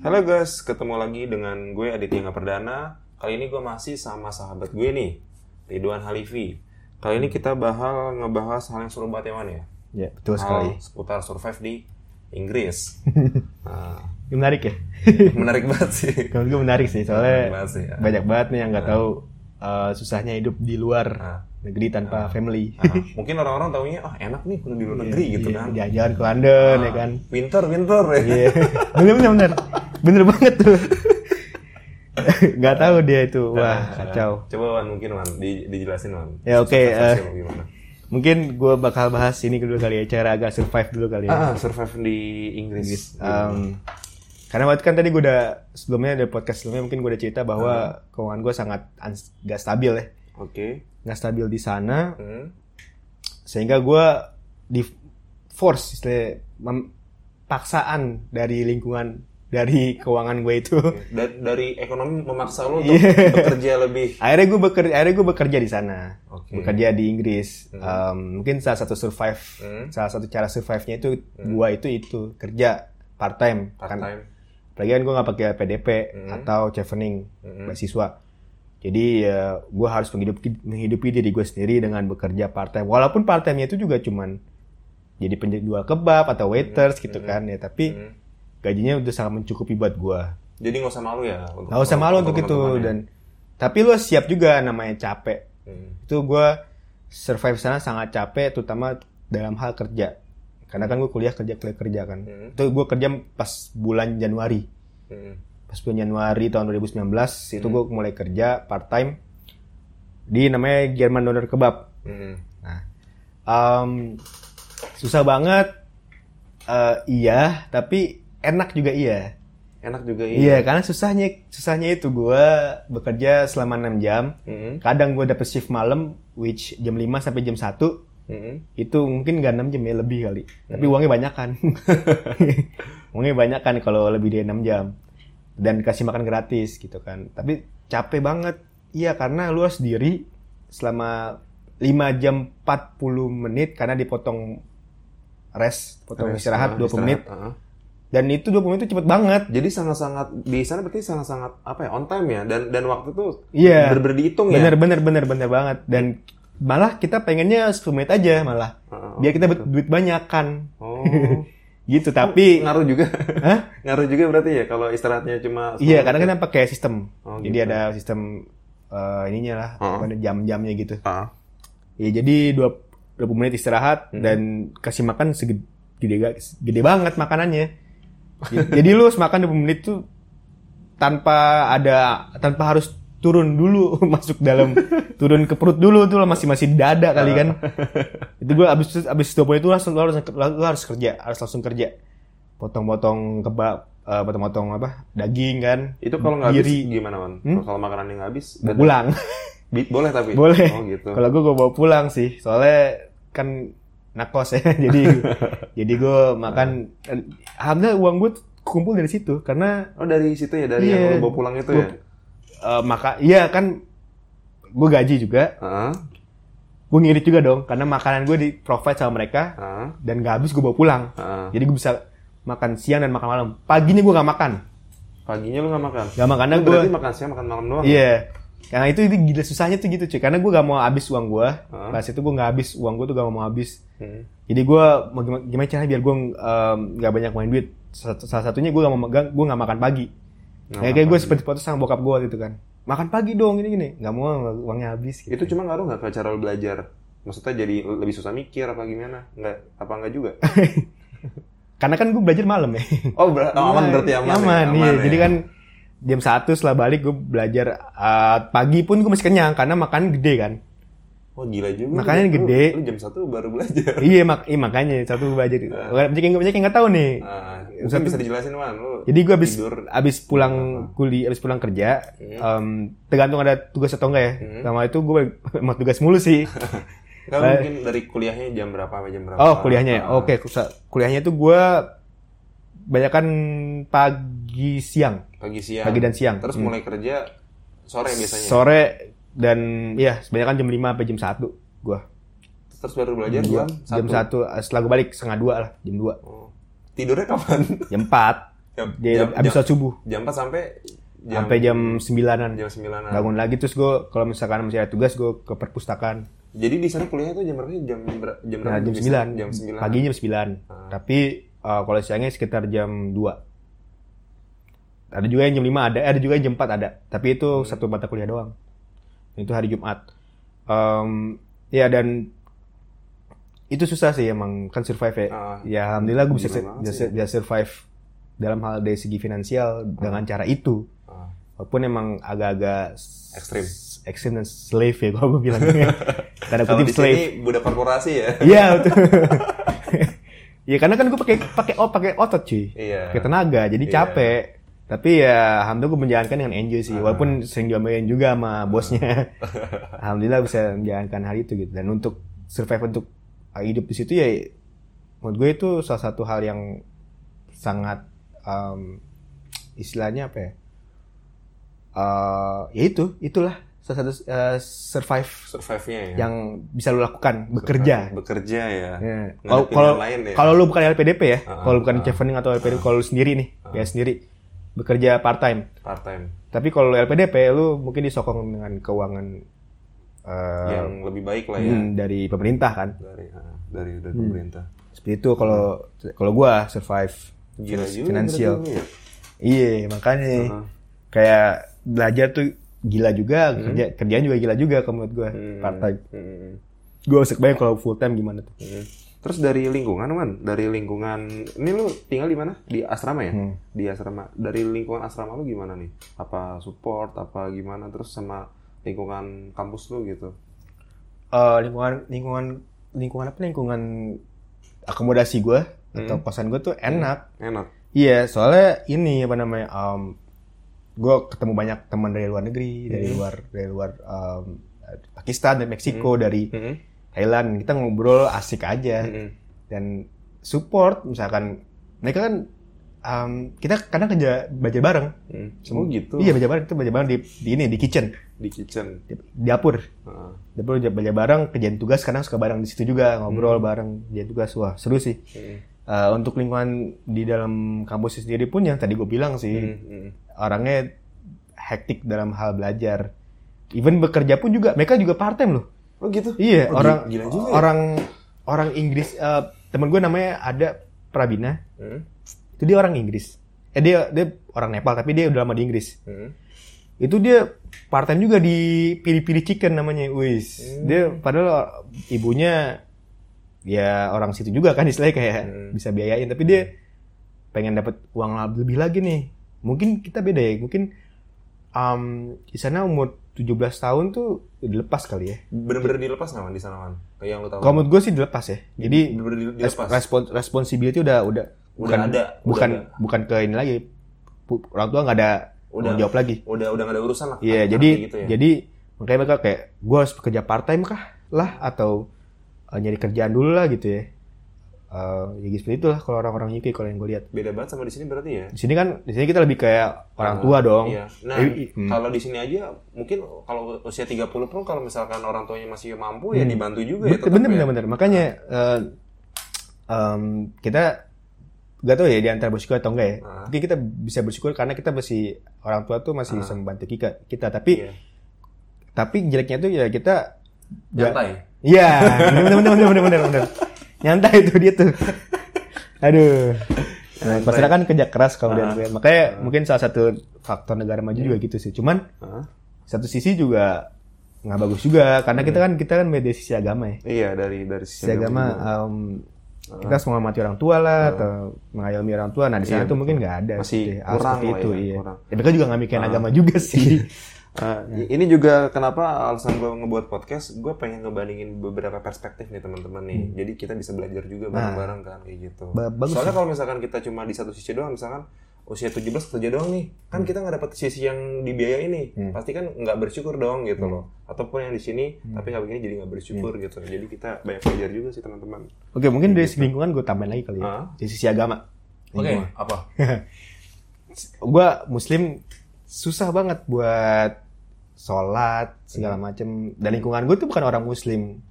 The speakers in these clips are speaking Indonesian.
Halo guys, ketemu lagi dengan gue Aditya Nga Perdana. Kali ini gue masih sama sahabat gue nih, Ridwan Halifi. Kali ini kita bakal ngebahas hal yang seru banget ya, Man ya? Ya, betul sekali. Hal seputar survive di Inggris. Nah, menarik ya? menarik banget sih. Kalau gue menarik sih, Menarik soalnya banget sih, ya. banyak banget nih yang nggak tahu uh, susahnya hidup di luar Ah. negeri tanpa family. Ah, mungkin orang-orang taunya, ah enak nih kalau di luar negeri gitu Iya, kan. Jalan-jalan ke London ya Ah, kan. Winter, winter ya. Iya. bener bener. Banget tuh. Nggak tahu dia itu. Wah, Ah, kacau. Coba Wan, mungkin Wan, di- dijelasin Wan. Ya, oke, Survive eh, lo gimana? Mungkin gue bakal bahas ini dulu kali ya, cara agak survive dulu kali ya. Ah, survive di Inggris. Um, karena waktu kan tadi gue udah sebelumnya ada podcast sebelumnya mungkin gue udah cerita Ah. bahwa keuangan gue sangat uns- gak stabil ya, Oke. nggak stabil di sana Hmm. sehingga gue di force istilahnya mem- paksaan dari lingkungan dari keuangan gue itu Da- dari ekonomi memaksa lo untuk Iya. bekerja lebih. akhirnya gue bekerja akhirnya gue bekerja di sana Oke. bekerja di Inggris Um, mungkin salah satu survive Hmm. salah satu cara survive nya itu gue itu itu kerja part time Part time. Apalagi kan gue nggak pakai PDP Hmm. atau chevening Hmm. beasiswa. Jadi ya gue harus menghidupi, menghidupi diri gue sendiri dengan bekerja part time. Walaupun part time-nya itu juga cuman jadi penjual kebab atau waiters gitu kan ya. Tapi Hmm. Gajinya udah sangat mencukupi buat gue. Jadi nggak usah malu ya. Untuk, Gak usah malu untuk itu ya. dan tapi lu siap juga namanya capek. Hmm. Itu gue survive sana sangat capek, terutama dalam hal kerja. Karena kan gue kuliah kerja kuliah kerja kan. Hmm. Itu gue kerja pas bulan Januari. Hmm. pas bulan Januari tahun 2019 itu gue mulai kerja part time di namanya German Doner Kebab. Hmm. Nah, um, susah banget, Eh, iya, tapi enak juga iya. Enak juga Iya, iya. karena susahnya susahnya itu gue bekerja selama 6 jam. Hmm. Kadang gue dapet shift malam, which jam 5 sampai jam 1 Hmm. itu mungkin nggak 6 jam ya lebih kali. Tapi uangnya banyak kan. uangnya banyak kan kalau lebih dari 6 jam. Dan kasih makan gratis gitu kan. Tapi capek banget. Iya karena lu harus diri selama 5 jam 40 menit karena dipotong rest, potong Rest, istirahat ah, 20 menit. ah. Dan itu 20 menit itu cepet banget. Jadi sangat-sangat di sana berarti sangat-sangat apa ya on time ya dan dan waktu tuh Iya. bener-bener dihitung ya. Bener bener bener bener banget. Dan malah kita pengennya 10 menit aja malah. Ah, Biar kita bet- duit banyak kan. Oh. Gitu tapi ngaruh juga. Hah? ngaruh juga berarti ya kalau istirahatnya cuma Iya, 10 karena kita pakai sistem. Oh, jadi gitu. ada sistem eh, ininya lah, Oh. ada jam-jamnya gitu. Ah. Ya jadi 20 20 menit istirahat Hmm. dan kasih makan segede gede, gede banget makanannya. Jadi lu makan 20 menit tuh tanpa ada tanpa harus turun dulu masuk dalam turun ke perut dulu tuh masih masih dada kali kan. itu gua abis abis 20 itu langsung lu harus lu harus kerja, harus langsung kerja. Potong-potong kebab, eh, potong-potong apa? Daging kan. Itu kalau nggak habis gimana, Wan? Hmm? Kalau makanannya nggak habis, pulang. Bi- boleh tapi. Boleh. Oh gitu. Kalau gue gue bawa pulang sih, soalnya kan nakos ya, jadi jadi gue makan. Alhamdulillah uang gue kumpul dari situ karena Oh dari situ ya, dari Iya. yang lu bawa pulang itu ya? eh, maka iya kan gue gaji juga, Heeh. gue ngirit juga dong karena makanan gue di provide sama mereka Heeh. dan gak habis gue bawa pulang. Heeh. Jadi gue bisa makan siang dan makan malam. Paginya gue gak makan, Paginya lu nggak makan? gak makan gue berarti makan siang, makan malam doang? ya? Iya. Karena itu, itu gila susahnya tuh gitu cuy. Karena gue gak mau habis uang gue. Heeh. Pas itu gue gak habis uang gue tuh gak mau habis. Hmm. Jadi gue gimana, gimana caranya biar gue gak banyak main duit. Salah, satunya gue gak mau gue gak makan pagi. Nggak kayak kayak gue seperti foto sama bokap gue gitu kan. Makan pagi dong ini gini. Gak mau uangnya habis. Gitu. Itu cuma ngaruh nggak ke cara lu belajar? Maksudnya jadi lebih susah mikir apa gimana? Nggak, apa nggak juga? Karena kan gue belajar malam ya. Oh, ber- oh, aman berarti aman. ya? Aman, iya. ya? Jadi kan jam satu setelah balik gue belajar uh, pagi pun gue masih kenyang karena makan gede kan. Oh gila juga. Makanya Lu- gede. Lu, jam satu baru belajar. iya mak iya, makanya satu belajar. Banyak yang banyak yang nggak tahu nih. Nah, mungkin Satu- bisa dijelasin man, lu Jadi gue abis tidur. abis pulang kuliah, abis pulang kerja, em, tergantung ada tugas atau enggak ya. Hmm. Sama itu gue mau tugas mulu sih. Kan mungkin dari kuliahnya jam berapa sampai jam berapa? oh kuliahnya, ya? Ah, oke. kusa- Kuliahnya tuh gue banyakan pagi siang, Pagi siang. pagi dan siang. Terus Hmm. mulai kerja sore biasanya. Sore dan ya sebanyakan jam 5 sampai jam 1 gue. Terus baru belajar Dua, jam jam 1 setelah gue balik setengah 2 lah, jam 2. Oh. Tidurnya kapan? Jam 4. Jam, Dia jam, abis jam, subuh. jam 4 sampai jam, Sampai jam 9-an. jam 9 Bangun lagi terus gue kalau misalkan masih ada tugas gue ke perpustakaan. Jadi di sana kuliahnya tuh jam berapa sih? Jam jam berapa? Nah, jam? 9. Jam 9. Pagi jam 9. Tapi uh, kalau siangnya sekitar jam 2. Ada juga yang jam 5 ada, eh, ada juga yang jam 4 ada. Tapi itu Hmm. satu mata kuliah doang. Itu hari Jumat. Um, ya dan itu susah sih emang kan survive ya. Ah, ya alhamdulillah gue bisa, bisa, sih. bisa survive dalam hal dari segi finansial dengan cara itu. Ah. Walaupun emang agak-agak Ekstrim. ekstrim dan slave ya kalau gue bilangnya. Tanda Kalau kutip slave. budak korporasi ya. Iya betul. Iya karena kan gue pakai pakai oh pakai otot cuy, Iya. pakai tenaga, jadi Iya. capek. Tapi ya alhamdulillah gue menjalankan dengan enjoy Ah. sih, walaupun sering diomelin juga sama bosnya. alhamdulillah bisa menjalankan hal itu gitu. Dan untuk survive untuk uh, hidup di situ ya, menurut gue itu salah satu hal yang sangat um, istilahnya apa ya? Uh, ya itu, itulah salah satu uh, survive Survive-nya ya. yang bisa lo lakukan, bekerja. Bekerja ya. Ya. Kalau kalau ya. kalau lu bukan LPDP ya, Ah, kalau bukan ah. chevening atau LPDP, kalau lu sendiri nih, ya sendiri bekerja part time. part time Tapi kalau LPDP, lu mungkin disokong dengan keuangan eh, yang lebih baik lah ya hmm, dari pemerintah kan. dari ah, dari dari Hmm. pemerintah. Seperti itu kalau kalau gua survive Gila finansial. ya. Iya, makanya Heeh. kayak belajar tuh gila juga, kerja kerjaan juga gila juga kalau menurut gua Hmm. part time. Hmm. Gua usah bayang kalau full time gimana tuh. Hmm. Terus dari lingkungan, man, dari lingkungan, ini lu tinggal di mana? Di asrama ya? Hmm. Di asrama. Dari lingkungan asrama lu gimana nih? Apa support, apa gimana? Terus sama lingkungan kampus lu gitu? eh lingkungan lingkungan lingkungan apa lingkungan akomodasi gue atau kosan gue tuh enak Enak. iya soalnya ini apa namanya um, gue ketemu banyak teman dari luar negeri dari luar dari luar um, Pakistan dan Meksiko dari Hmm. Thailand kita ngobrol asik aja Hmm. dan support misalkan mereka kan um, kita kadang kerja belajar bareng Hmm. Oh gitu. iya belajar bareng kita belajar bareng di, di ini di kitchen Di kitchen. di, di dapur Heeh. Dapur belajar bareng, kerjaan tugas kadang suka bareng di situ juga ngobrol bareng kerjaan tugas wah seru sih. Hmm. Eh, untuk lingkungan di dalam kampus sendiri pun yang tadi gue bilang sih Hmm. Hmm. orangnya hektik dalam hal belajar. Even bekerja pun juga mereka juga part time loh. Oh gitu? Iya Oh, orang gila juga ya. orang orang Inggris eh, temen gue namanya ada Prabina Hmm. itu dia orang Inggris. Eh dia dia orang Nepal tapi dia udah lama di Inggris. Hmm. itu dia part time juga di piri-piri chicken namanya wis Hmm. dia padahal ibunya ya orang situ juga kan istilahnya kayak Hmm. bisa biayain tapi dia pengen dapat uang lebih lagi nih mungkin kita beda ya mungkin um, di sana umur 17 tahun tuh dilepas kali ya Bener-bener dilepas nggak man di sana man? Kayak yang lu tahu? kalau menurut gue sih dilepas ya jadi Bener-bener di- res- dilepas. respon responsibility udah udah Udah ada, udah bukan ada. bukan ke ini lagi orang tua nggak ada Udah. jawab lagi Udah udah gak ada urusan lah. Iya, Anak-anak jadi gitu ya. jadi makanya mereka kayak gue harus bekerja part time kah lah atau uh, nyari kerjaan dulu lah gitu ya. Uh, ya gitu seperti itulah kalau orang-orang UK kalau yang gue lihat. beda banget sama di sini berarti ya? Di sini kan di sini kita lebih kayak orang tua dong. Iya. Nah, Eh, hmm. kalau di sini aja mungkin kalau usia 30 pun kalau misalkan orang tuanya masih mampu ya dibantu juga ya Hmm. Bener tetap bener ya. bener, bener. Makanya uh, um, kita gak tahu ya di antara bersyukur atau enggak ya. Ah. Mungkin kita bisa bersyukur karena kita masih orang tua tuh masih bisa membantu kita. Kita tapi Iya. tapi jeleknya tuh ya kita Nyantai. Iya, bener bener bener bener bener bener. Nyantai itu dia tuh. Aduh. Nah, masalah kan kerja keras kalau Ah. dia makanya mungkin salah satu faktor negara maju juga gitu sih. Cuman Hah? satu sisi juga nggak bagus juga karena kita kan kita kan beda sisi agama ya. Iya dari dari sisi Sisi agama um, kita harus menghormati orang tua lah atau mengayomi orang tua. Nah di sana tuh mungkin nggak ada. Iya, Masih hal kurang itu. ya, iya. kurang. Ya, mereka juga nggak mikirin agama juga sih. Uh, ini juga kenapa alasan gue ngebuat podcast, gue pengen ngebandingin beberapa perspektif nih teman-teman nih. Jadi kita bisa belajar juga bareng-bareng kan kayak gitu. Hmm. Ba- bagus Soalnya kalau misalkan kita cuma di satu sisi doang, misalkan usia 17 kerja doang nih, kan kita nggak dapat sisi yang dibiayai nih. Hmm. Pasti kan nggak bersyukur dong gitu loh. Ataupun yang di sini Hmm. tapi nggak begini jadi nggak bersyukur gitu. Jadi kita banyak belajar juga sih teman-teman. Oke mungkin dari segi lingkungan gue tambahin lagi kali ya. Ah. Dari sisi agama. Oke, Lingkungan. apa? gue muslim susah banget buat sholat segala macem dan lingkungan gue tuh bukan orang muslim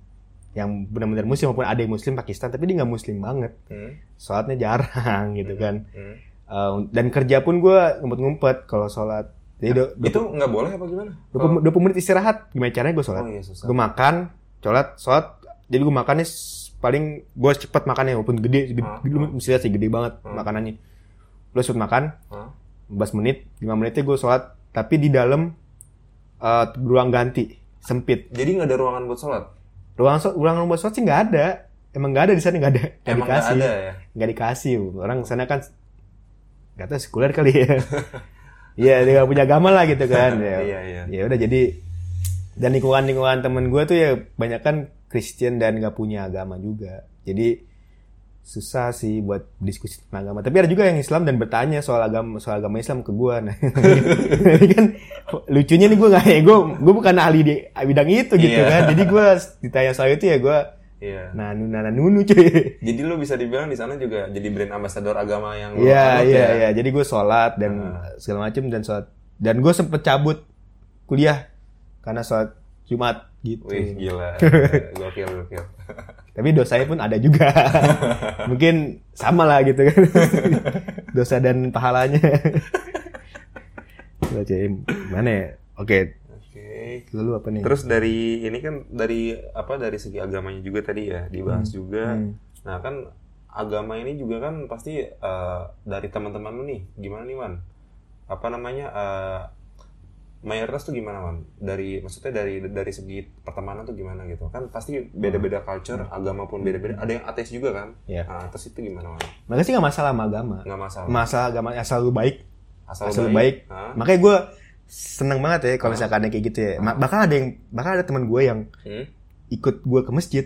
yang benar-benar muslim maupun ada yang muslim Pakistan tapi dia nggak muslim banget Hmm. sholatnya jarang gitu kan Hmm. Eh, dan kerja pun gue ngumpet-ngumpet kalau sholat. Jadi do- Itu nggak boleh apa gimana? 20, 20 menit istirahat. Gimana caranya gue sholat? Oh iya. Gue makan, sholat, sholat. Jadi gue makannya paling gue cepet makannya walaupun gede, gede, gede lu mesti lihat sih gede banget Hmm. makanannya. Lu cepet makan? 15 menit, 5 menitnya gue sholat, tapi di dalam eh, ruang ganti sempit. Jadi nggak ada ruangan buat sholat? Ruang so- ruangan buat sholat sih nggak ada. Emang nggak ada di sana nggak ada. Emang nggak dikasih. ada ya? Nggak dikasih. Orang sana kan nggak tahu sekuler kali ya. Iya dia nggak punya agama lah gitu kan. Ya, Iya, iya. ya udah jadi dan lingkungan lingkungan temen gue tuh ya banyak kan Kristen dan nggak punya agama juga. Jadi susah sih buat diskusi tentang agama. Tapi ada juga yang Islam dan bertanya soal agama soal agama Islam ke gue. Nah, ini kan lucunya nih gue nggak ya gue gue bukan ahli di bidang itu gitu Iya. kan. Jadi gue ditanya soal itu ya gue Iya. nah nuna nunu cuy. Jadi lu bisa dibilang di sana juga jadi brand ambassador agama yang Iya iya ya? iya. Jadi gue sholat dan Ah. segala macem dan sholat dan gue sempet cabut kuliah karena sholat Jumat gitu. Wih gila. gokil gokil. Tapi dosanya pun ada juga. Mungkin sama lah gitu kan. Dosa dan pahalanya. Cuy, mana ya? Oke, Oke. lalu apa nih? Terus dari ini kan dari apa dari segi agamanya juga tadi ya dibahas juga. Hmm. Nah kan agama ini juga kan pasti eh, dari teman-teman lu nih gimana nih Wan? Apa namanya eh, mayoritas tuh gimana Wan? Dari maksudnya dari dari segi pertemanan tuh gimana gitu? Kan pasti beda-beda culture, agama pun beda-beda. Ada yang ateis juga kan? Hmm. Iya. Nah, ateis itu gimana Wan? Makanya sih gak masalah sama agama. Nggak masalah. Masalah agama asal lu baik. Asal, Asal lu baik. Hah? Makanya gue seneng banget ya kalau misalkan kayak gitu ya. Bahkan ada yang bahkan ada teman gue yang Hmm? ikut gue ke masjid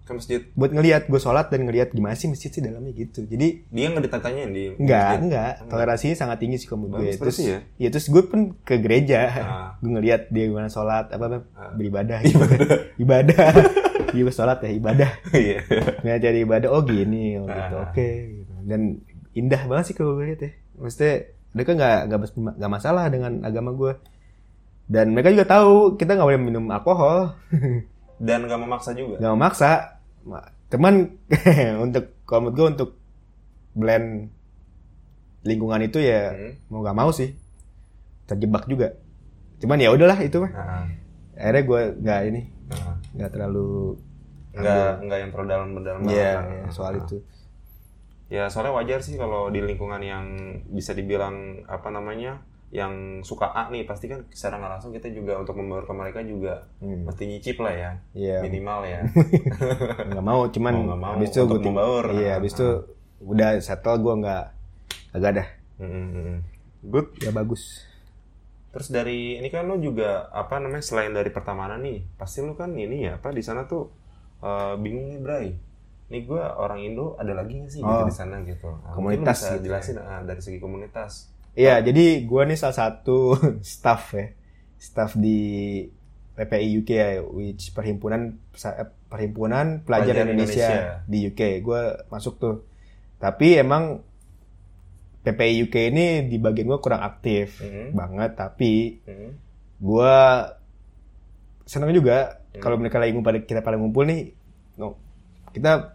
Ke masjid. buat ngelihat gue sholat dan ngelihat gimana sih masjid sih dalamnya gitu. Jadi Dia nggak ditanyain di Enggak, masjid? enggak. Toleransinya sangat tinggi sih menurut gue. Bagus Terus, ya? ya terus gue pun ke gereja. Ah. gue ngeliat dia gimana sholat, apa, apa Ah. beribadah. Ibadah. ibadah. Iya sholat ya, ibadah. Iya. Nggak jadi ibadah, oh gini, oh gitu. Ah. Oke. gitu. Dan indah banget sih kalau gue lihat ya. Maksudnya mereka nggak nggak nggak masalah dengan agama gue. Dan mereka juga tahu kita nggak boleh minum alkohol, Dan nggak memaksa juga. nggak memaksa. Ma- Teman untuk kalau menurut gue untuk blend lingkungan itu ya Hmm. mau gak mau sih terjebak juga cuman ya udahlah itu mah Nah, akhirnya gue nggak ini nah. nggak terlalu nggak nggak yang terlalu dalam dalam Iya, banget. iya, soal Nah. itu ya soalnya wajar sih kalau di lingkungan yang bisa dibilang apa namanya yang suka A nih pasti kan secara nggak langsung kita juga untuk membaur ke mereka juga Hmm. mesti nyicip lah ya Iya. minimal ya nggak mau cuman Mau nggak mau habis itu gue membaur. iya habis itu udah settle gue nggak agak dah Mm-mm. good ya bagus terus dari ini kan lo juga apa namanya selain dari pertemanan nih pasti lo kan ini ya apa di sana tuh eh, bingung nih Bray nih gue orang Indo ada lagi nggak sih gitu Oh. di sana gitu Nah, Komunitas bisa gitu jelasin ah, dari segi komunitas Iya, jadi gue nih salah satu staff ya, staff di PPI UK ya, which perhimpunan eh, perhimpunan pelajar, Pelajar Indonesia, Indonesia. di UK. Gue masuk tuh, tapi emang PPI UK ini di bagian gue kurang aktif Mhm. banget, tapi Mhm. gue seneng juga Hmm. kalau mereka lagi ngumpul kita pada ngumpul nih, no, kita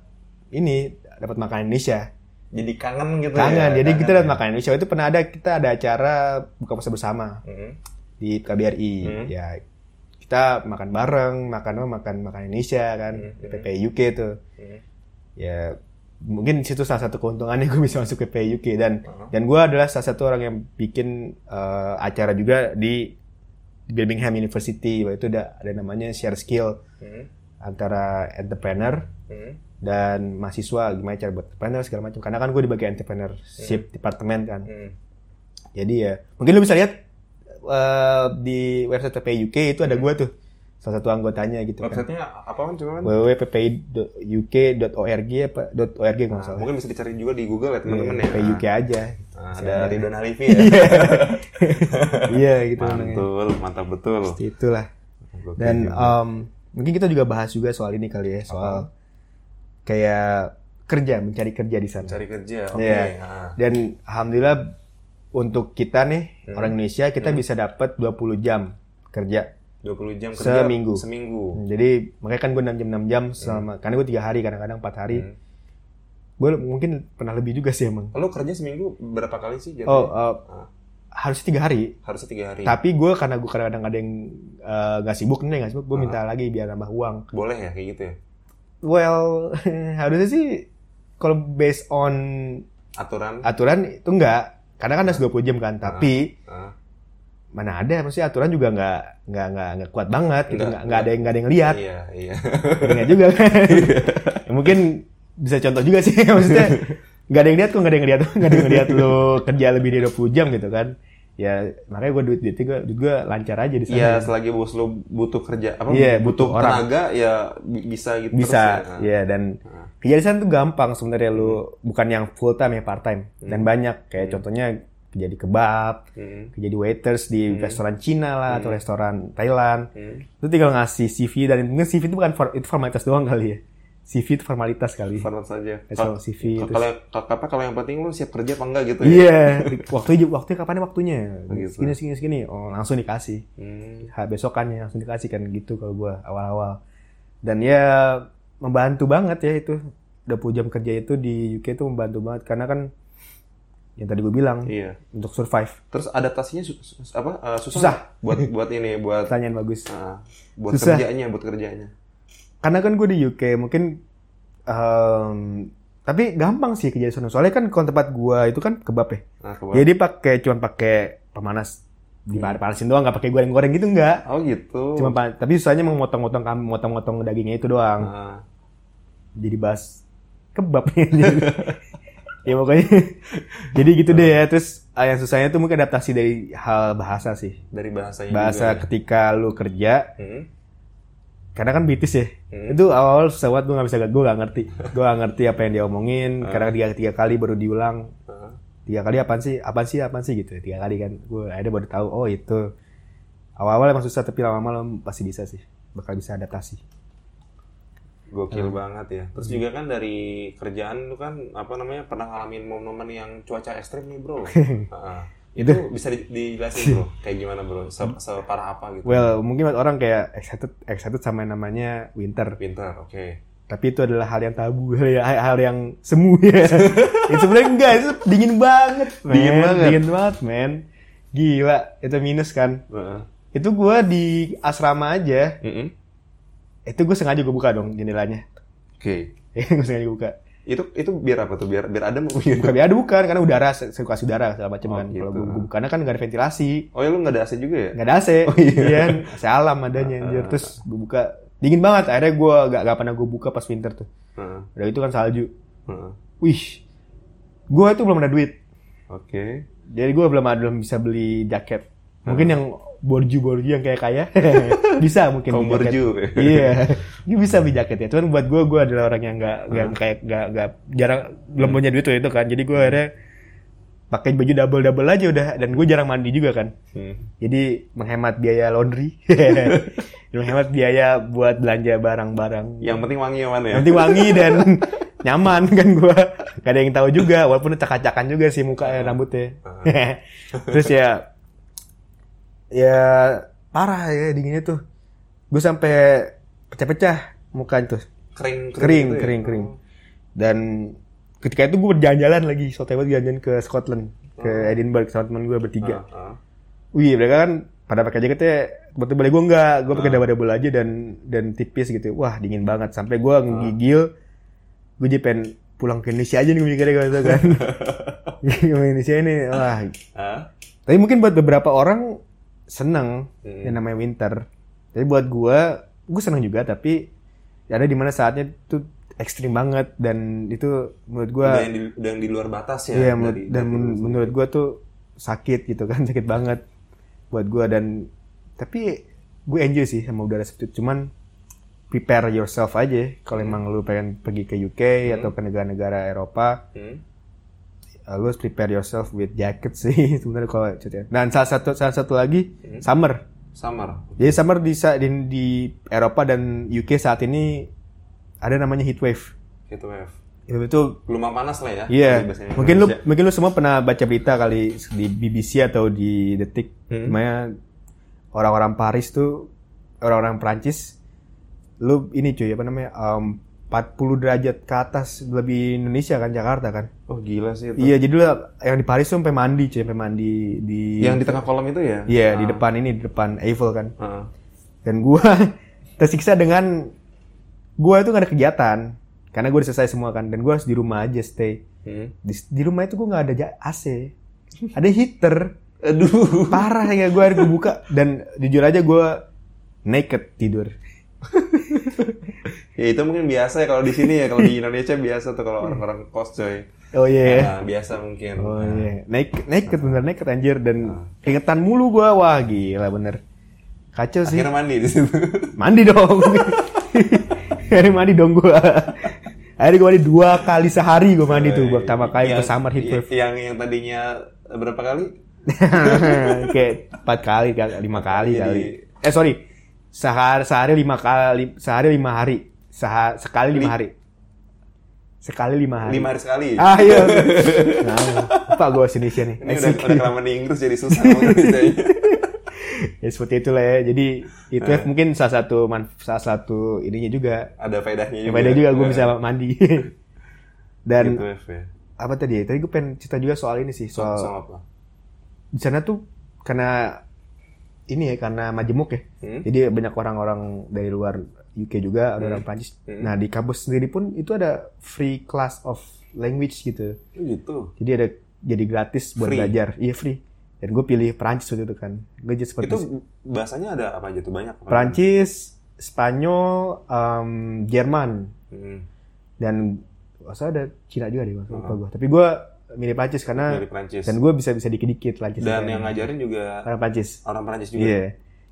ini dapat makan Indonesia. Jadi kangen gitu Kangen, ya jadi kangen kita ya. makan Indonesia itu pernah ada kita ada acara buka puasa bersama Mhm. di KBRI. Hmm. Ya kita makan bareng, makan apa makan makan Indonesia kan, Hmm, di hmm. PPI UK tuh. Mhm. Ya mungkin situ salah satu keuntungannya gue bisa masuk PPI UK dan Uh-huh. dan gue adalah salah satu orang yang bikin eh, acara juga di Birmingham University. Waktu itu ada ada namanya share skill Mhm. Antara entrepreneur Mhm. dan mahasiswa gimana cara buat entrepreneur segala macam. Karena kan gue di bagian entrepreneurship departemen kan. Mhm. Jadi ya, mungkin lu bisa lihat eh, di website PPI UK itu ada gue tuh, salah satu anggotanya gitu kan. websitenya apa kan coba kan www.ppi.uk.org apa .org nggak Nah, salah. mungkin bisa dicari juga di Google ya teman-teman ya PPI UK aja. Nah, ada Ridwan Halifi ya Iya gitu namanya. mantul mantap betul Seperti itulah. Dan juga. Mungkin kita juga bahas juga soal ini kali ya, soal kayak kerja, mencari kerja di sana. cari kerja oke Iya. Ah. Dan alhamdulillah untuk kita nih Hmm. orang Indonesia kita bisa dapat 20 jam kerja. 20 jam kerja Seminggu. seminggu Jadi makanya kan gue 6 jam 6 jam selama karena gue tiga hari kadang-kadang 4 hari. Hmm. gue mungkin pernah lebih juga sih emang Lo kerja seminggu berapa kali sih jatuhnya? oh uh, Ah. Harusnya tiga hari Harusnya tiga hari. tapi gue karena gue kadang-kadang ada yang uh, sibuk nih nggak sibuk gue Ah. minta lagi biar nambah uang Boleh ya kayak gitu ya? well harusnya sih kalau based on Aturan? aturan itu enggak karena kan harus 20 jam kan tapi Ah. mana ada maksudnya aturan juga nggak nggak nggak nggak kuat banget gitu Nggak, nggak ada yang nggak ada yang lihat Iya, iya. Enggak juga kan Ya, mungkin bisa contoh juga sih maksudnya nggak ada yang lihat kok nggak ada yang lihat. Nggak ada yang lihat lu kerja lebih dari 20 jam gitu kan. Ya makanya gue duit duit gue duit gue lancar aja di sana. Iya, selagi bos lo butuh kerja apa Iya, butuh, butuh orang. tenaga ya bi- bisa gitu bisa terus ya. ya dan Ah. kerja di sana tuh gampang sebenarnya lu bukan yang full time ya part time dan banyak kayak contohnya kerja di kebab Hmm. kerja di waiters di restoran Cina lah atau restoran Thailand. Hmm. lu tinggal ngasih CV dan mungkin CV itu bukan for, itu formalitas doang kali ya CV itu formalitas kali Format saja. Asal Kalau CV terus- kalau apa kalau yang penting lu siap kerja apa enggak gitu ya? Iya, waktu waktunya kapan waktunya? Begitu. Segini segini segini. Oh, langsung dikasih. Hmm. Ha, besokannya langsung dikasih kan gitu kalau gua awal-awal. Dan ya membantu banget ya itu. 20 jam kerja itu di UK itu membantu banget karena kan yang tadi gue bilang Iya. untuk survive. Terus adaptasinya su- apa eh, susah, Susah. buat buat ini buat Pertanyaan bagus. ah, buat Susah. kerjanya buat kerjanya. Karena kan gue di UK mungkin em, tapi gampang sih kerja di sana. Soalnya kan kalau tempat gua itu kan kebab ya. Nah, kebab. Jadi pakai cuman pakai pemanas dipanasin doang nggak pakai goreng-goreng gitu enggak. Oh gitu. Cuma tapi susahnya memotong-motong motong-motong dagingnya itu doang. Ah, Jadi bahas kebab ya pokoknya. jadi gitu deh ya. Terus ah, yang susahnya tuh mungkin adaptasi dari hal bahasa sih. dari bahasanya Bahasa juga. ketika lu kerja, ya. Hmm. Karena kan British ya. Hmm. Itu awal-awal susah banget gue gak bisa gue gak ngerti. Gue gak ngerti apa yang dia omongin. Ah. Karena tiga, tiga kali baru diulang. Ah. Tiga kali apaan sih? Apaan sih? Apaan sih gitu. Tiga kali kan. Gue akhirnya baru tahu. Oh itu. Awal-awal emang susah tapi lama-lama lo pasti bisa sih. Bakal bisa adaptasi. Gokil banget ya. Terus juga kan dari kerjaan lu kan apa namanya pernah ngalamin momen-momen yang cuaca ekstrim nih bro. itu bisa di- dijelasin bro, kayak gimana bro? Se separah apa gitu? Well, mungkin buat orang kayak excited excited sama yang namanya winter. Pinter, oke. Tapi itu adalah hal yang tabu, hal yang, hal yang semu ya. itu sebenarnya enggak, itu dingin banget, man. Dingin banget. Dingin banget, men. Gila, itu minus kan. Heeh. Itu gua di asrama aja, Mm-mm. itu gue sengaja gue buka dong jendelanya. Oke. gue sengaja buka. Itu itu biar apa tuh? Biar biar ada mau. Bukan biar ada bukan, karena udara, sirkulasi udara segala macam Oh, kan. gitu. Kalau karena kan nggak ada ventilasi. Oh ya lu nggak ada AC juga ya? nggak ada AC, Oh, iya. iya kan? AC alam adanya anjir. Terus gue buka, dingin banget. Akhirnya gue gak, gak pernah gue buka pas winter tuh. Heeh. Udah itu kan salju. Heeh. Wih, gue itu belum ada duit. Oke. Jadi gue belum ada belum bisa beli jaket. Mungkin yang borju-borju yang kayak kaya bisa mungkin Kaum jaket. borju. iya, dia bisa beli jaket ya. Cuman buat gue, gue adalah orang yang nggak nggak kayak nggak nggak jarang belum punya duit tuh itu kan. Jadi gue akhirnya pakai baju double double aja udah. Dan gue jarang mandi juga kan. Hmm. Jadi menghemat biaya laundry, menghemat biaya buat belanja barang-barang. Yang penting wangi yang mana ya? Nanti wangi dan nyaman kan gua. Gak ada yang tahu juga, walaupun cak-cakan juga sih mukanya rambutnya. Terus ya, ya parah ya dinginnya tuh. Gue sampai pecah-pecah muka itu. Kering, Kering, gitu ya? kering, kering. Dan ketika itu gue berjalan-jalan lagi, soalnya gue jalan ke Scotland, ke Edinburgh sama teman gue bertiga. Ah, ah. Wih, mereka kan pada pakai jaketnya betul boleh gue enggak, gue pakai double-double aja dan dan tipis gitu. Wah dingin banget sampai gue ngigil, gue jadi pengen pulang ke Indonesia aja nih mikirnya gitu kan. Ke Indonesia ini, wah. Ah? Tapi mungkin buat beberapa orang seneng Hmm. yang namanya winter. Tapi buat gue, gue seneng juga tapi ada di mana saatnya tuh ekstrim banget dan itu menurut gue Udah yang di, udah yang di luar batas ya? Iya, dari- dan dari menurut gua tuh sakit gitu kan, sakit banget buat gua dan tapi gue enjoy sih sama udara seperti itu. Cuman prepare yourself aja kalau emang lu pengen pergi ke UK atau ke negara-negara Eropa, Hmm. Uh, lu harus prepare yourself with jacket sih sebenarnya kalau ceritanya. Dan salah satu salah satu lagi summer. Summer. Jadi summer di, di di Eropa dan UK saat ini ada namanya heat wave. Heat wave. Itu itu Gelombang panas lah ya. Iya, mungkin lu Indonesia. mungkin lu semua pernah baca berita kali di BBC atau di Detik, Hmm. orang-orang Paris tuh orang-orang Prancis, lu ini cuy apa namanya, um, 40 derajat ke atas lebih Indonesia kan Jakarta kan. Oh gila sih itu. Iya, jadi lu yang di Paris tuh sampai mandi, cuy, sampai mandi di Yang di tengah kolam itu ya? Iya, di depan ini, di depan Eiffel kan. Heeh. Dan gua tersiksa dengan gua itu gak ada kegiatan. Karena gua udah selesai semua kan dan gua harus di rumah aja stay. Hmm. Di, di rumah itu gua nggak ada AC. Ada heater. Aduh. Parah ya gua hari gua buka dan jujur aja gua naked tidur. Ya itu mungkin biasa ya kalau di sini ya kalau di Indonesia biasa tuh kalau orang-orang kos coy. Oh iya. Nah, biasa mungkin. Oh iya. Naked, naked bener naked anjir dan keingetan mulu gua. Wah, gila bener. Kacau sih. Akhirnya mandi di situ. Mandi dong. Akhirnya mandi dong gua. Akhirnya gua mandi dua kali sehari gua mandi tuh. Pertama kali ke Yang- summer heat wave. Yang yang tadinya berapa kali? Kayak empat kali, kali- lima kali Jadi- kali. Eh sorry, sehari sehari lima kali, sehari lima hari, Seha- sekali lima hari, sekali lima hari. Lima hari sekali. Ah iya. Nah, lupa gue Indonesia nih. Ini udah, udah kelamaan di Inggris jadi susah Indonesia. ya seperti itulah ya. Jadi itu Eh. mungkin salah satu salah satu ininya juga. Ada faedahnya juga. beda juga gue Eh, bisa mandi. Dan gitu, ya. apa tadi? ya? Tadi gue pengen cerita juga soal ini sih, Soal, soal soal apa? di sana tuh karena ini ya karena majemuk ya. Hmm? Jadi banyak orang-orang dari luar UK juga, ada orang Prancis. Hmm. Nah, di kampus sendiri pun itu ada free class of language gitu. Oh, gitu. Jadi ada jadi gratis buat Free? belajar. Iya, free. Dan gue pilih Prancis waktu itu kan. Gue jadi seperti Itu bahasanya ada apa aja tuh banyak? Prancis, Spanyol, em, Jerman, Hmm. dan masa ada Cina juga deh, lupa gue. Tapi gue milih Prancis karena Dari Prancis. dan gue bisa bisa dikit-dikit Prancis. Dan yang ngajarin juga orang Prancis. orang Prancis juga. Iya.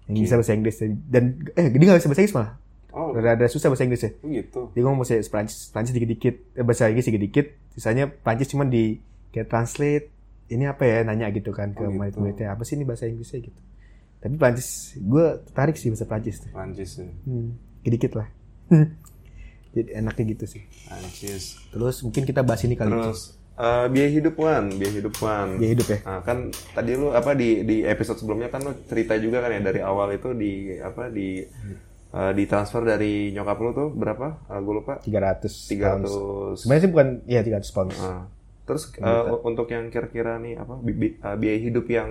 Yang bisa bahasa Inggris dan eh dia nggak bisa bahasa Inggris malah. Oh, Rada susah bahasa Inggris ya. gitu. Dia ngomong bahasa Prancis, Prancis dikit-dikit, eh, bahasa Inggris dikit-dikit, sisanya Prancis cuma di kayak translate ini apa ya nanya gitu kan ke Oh, gitu. murid-muridnya apa sih ini bahasa Inggrisnya gitu. Tapi Prancis, gue tertarik sih bahasa Prancis tuh. Prancis ya. Hmm, dikit lah. Jadi enaknya gitu sih. Prancis. Terus mungkin kita bahas ini kali. Terus eh, biaya hidup Wan, biaya hidup Wan. Biaya hidup ya. Nah, kan tadi lu apa di di episode sebelumnya kan lu cerita juga kan ya dari awal itu di apa di eh, di transfer dari nyokap lu tuh berapa? Uh, gue lupa. 300 pounds. 300. Sebenarnya sih bukan ya 300 pounds. Ah. Terus eh, untuk yang kira-kira nih apa bi- bi- eh, biaya hidup yang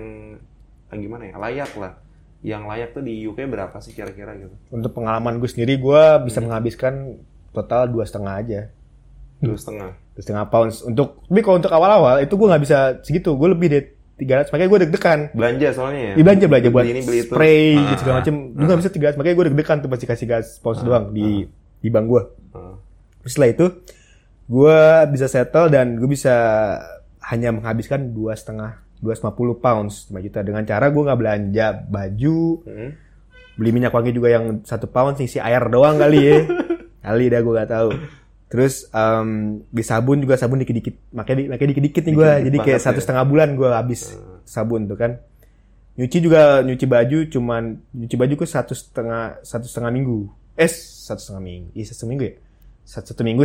yang gimana ya? Layak lah. Yang layak tuh di UK berapa sih kira-kira gitu? Untuk pengalaman gue sendiri, gue bisa menghabiskan total dua setengah aja. Dua setengah. Dua setengah pounds. Untuk tapi kalau untuk awal-awal itu gue nggak bisa segitu. Gue lebih dari 300. Makanya gue deg-degan. Belanja soalnya ya. Di belanja belanja buat Beli ini, beli itu. spray Ah, gitu segala macem. Gue nggak bisa 300. Makanya gue deg-degan tuh pasti kasih gas pounds doang di di bank gue. Ah. Terus Setelah itu gue bisa settle dan gue bisa hanya menghabiskan dua setengah 250 pounds 5 juta dengan cara gue nggak belanja baju Hmm. beli minyak wangi juga yang satu pound isi air doang kali ya kali dah gue gak tahu terus em beli sabun juga sabun dikit-dikit. Makanya makanya dikit-dikit nih gue jadi kayak banget satu ya. setengah bulan gue habis sabun tuh kan. Nyuci juga nyuci baju cuman nyuci baju ke satu setengah satu setengah minggu. Eh satu setengah minggu. Iya satu minggu ya? Satu, satu minggu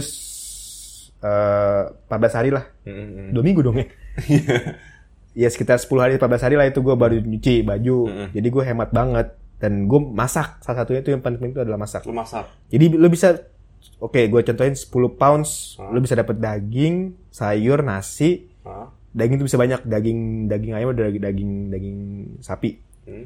eh 14 hari lah. Hmm, hmm, hmm. dua minggu dong ya? Ya sekitar 10 hari 14 hari lah itu gue baru nyuci baju. Jadi gue hemat banget. Dan gue masak. Salah satunya itu yang paling penting itu adalah masak. Lu masak. jadi lu bisa oke gue contohin 10 pounds Hmm. lu bisa dapat daging sayur nasi Ah. daging itu bisa banyak daging daging ayam ada daging daging daging sapi Hmm.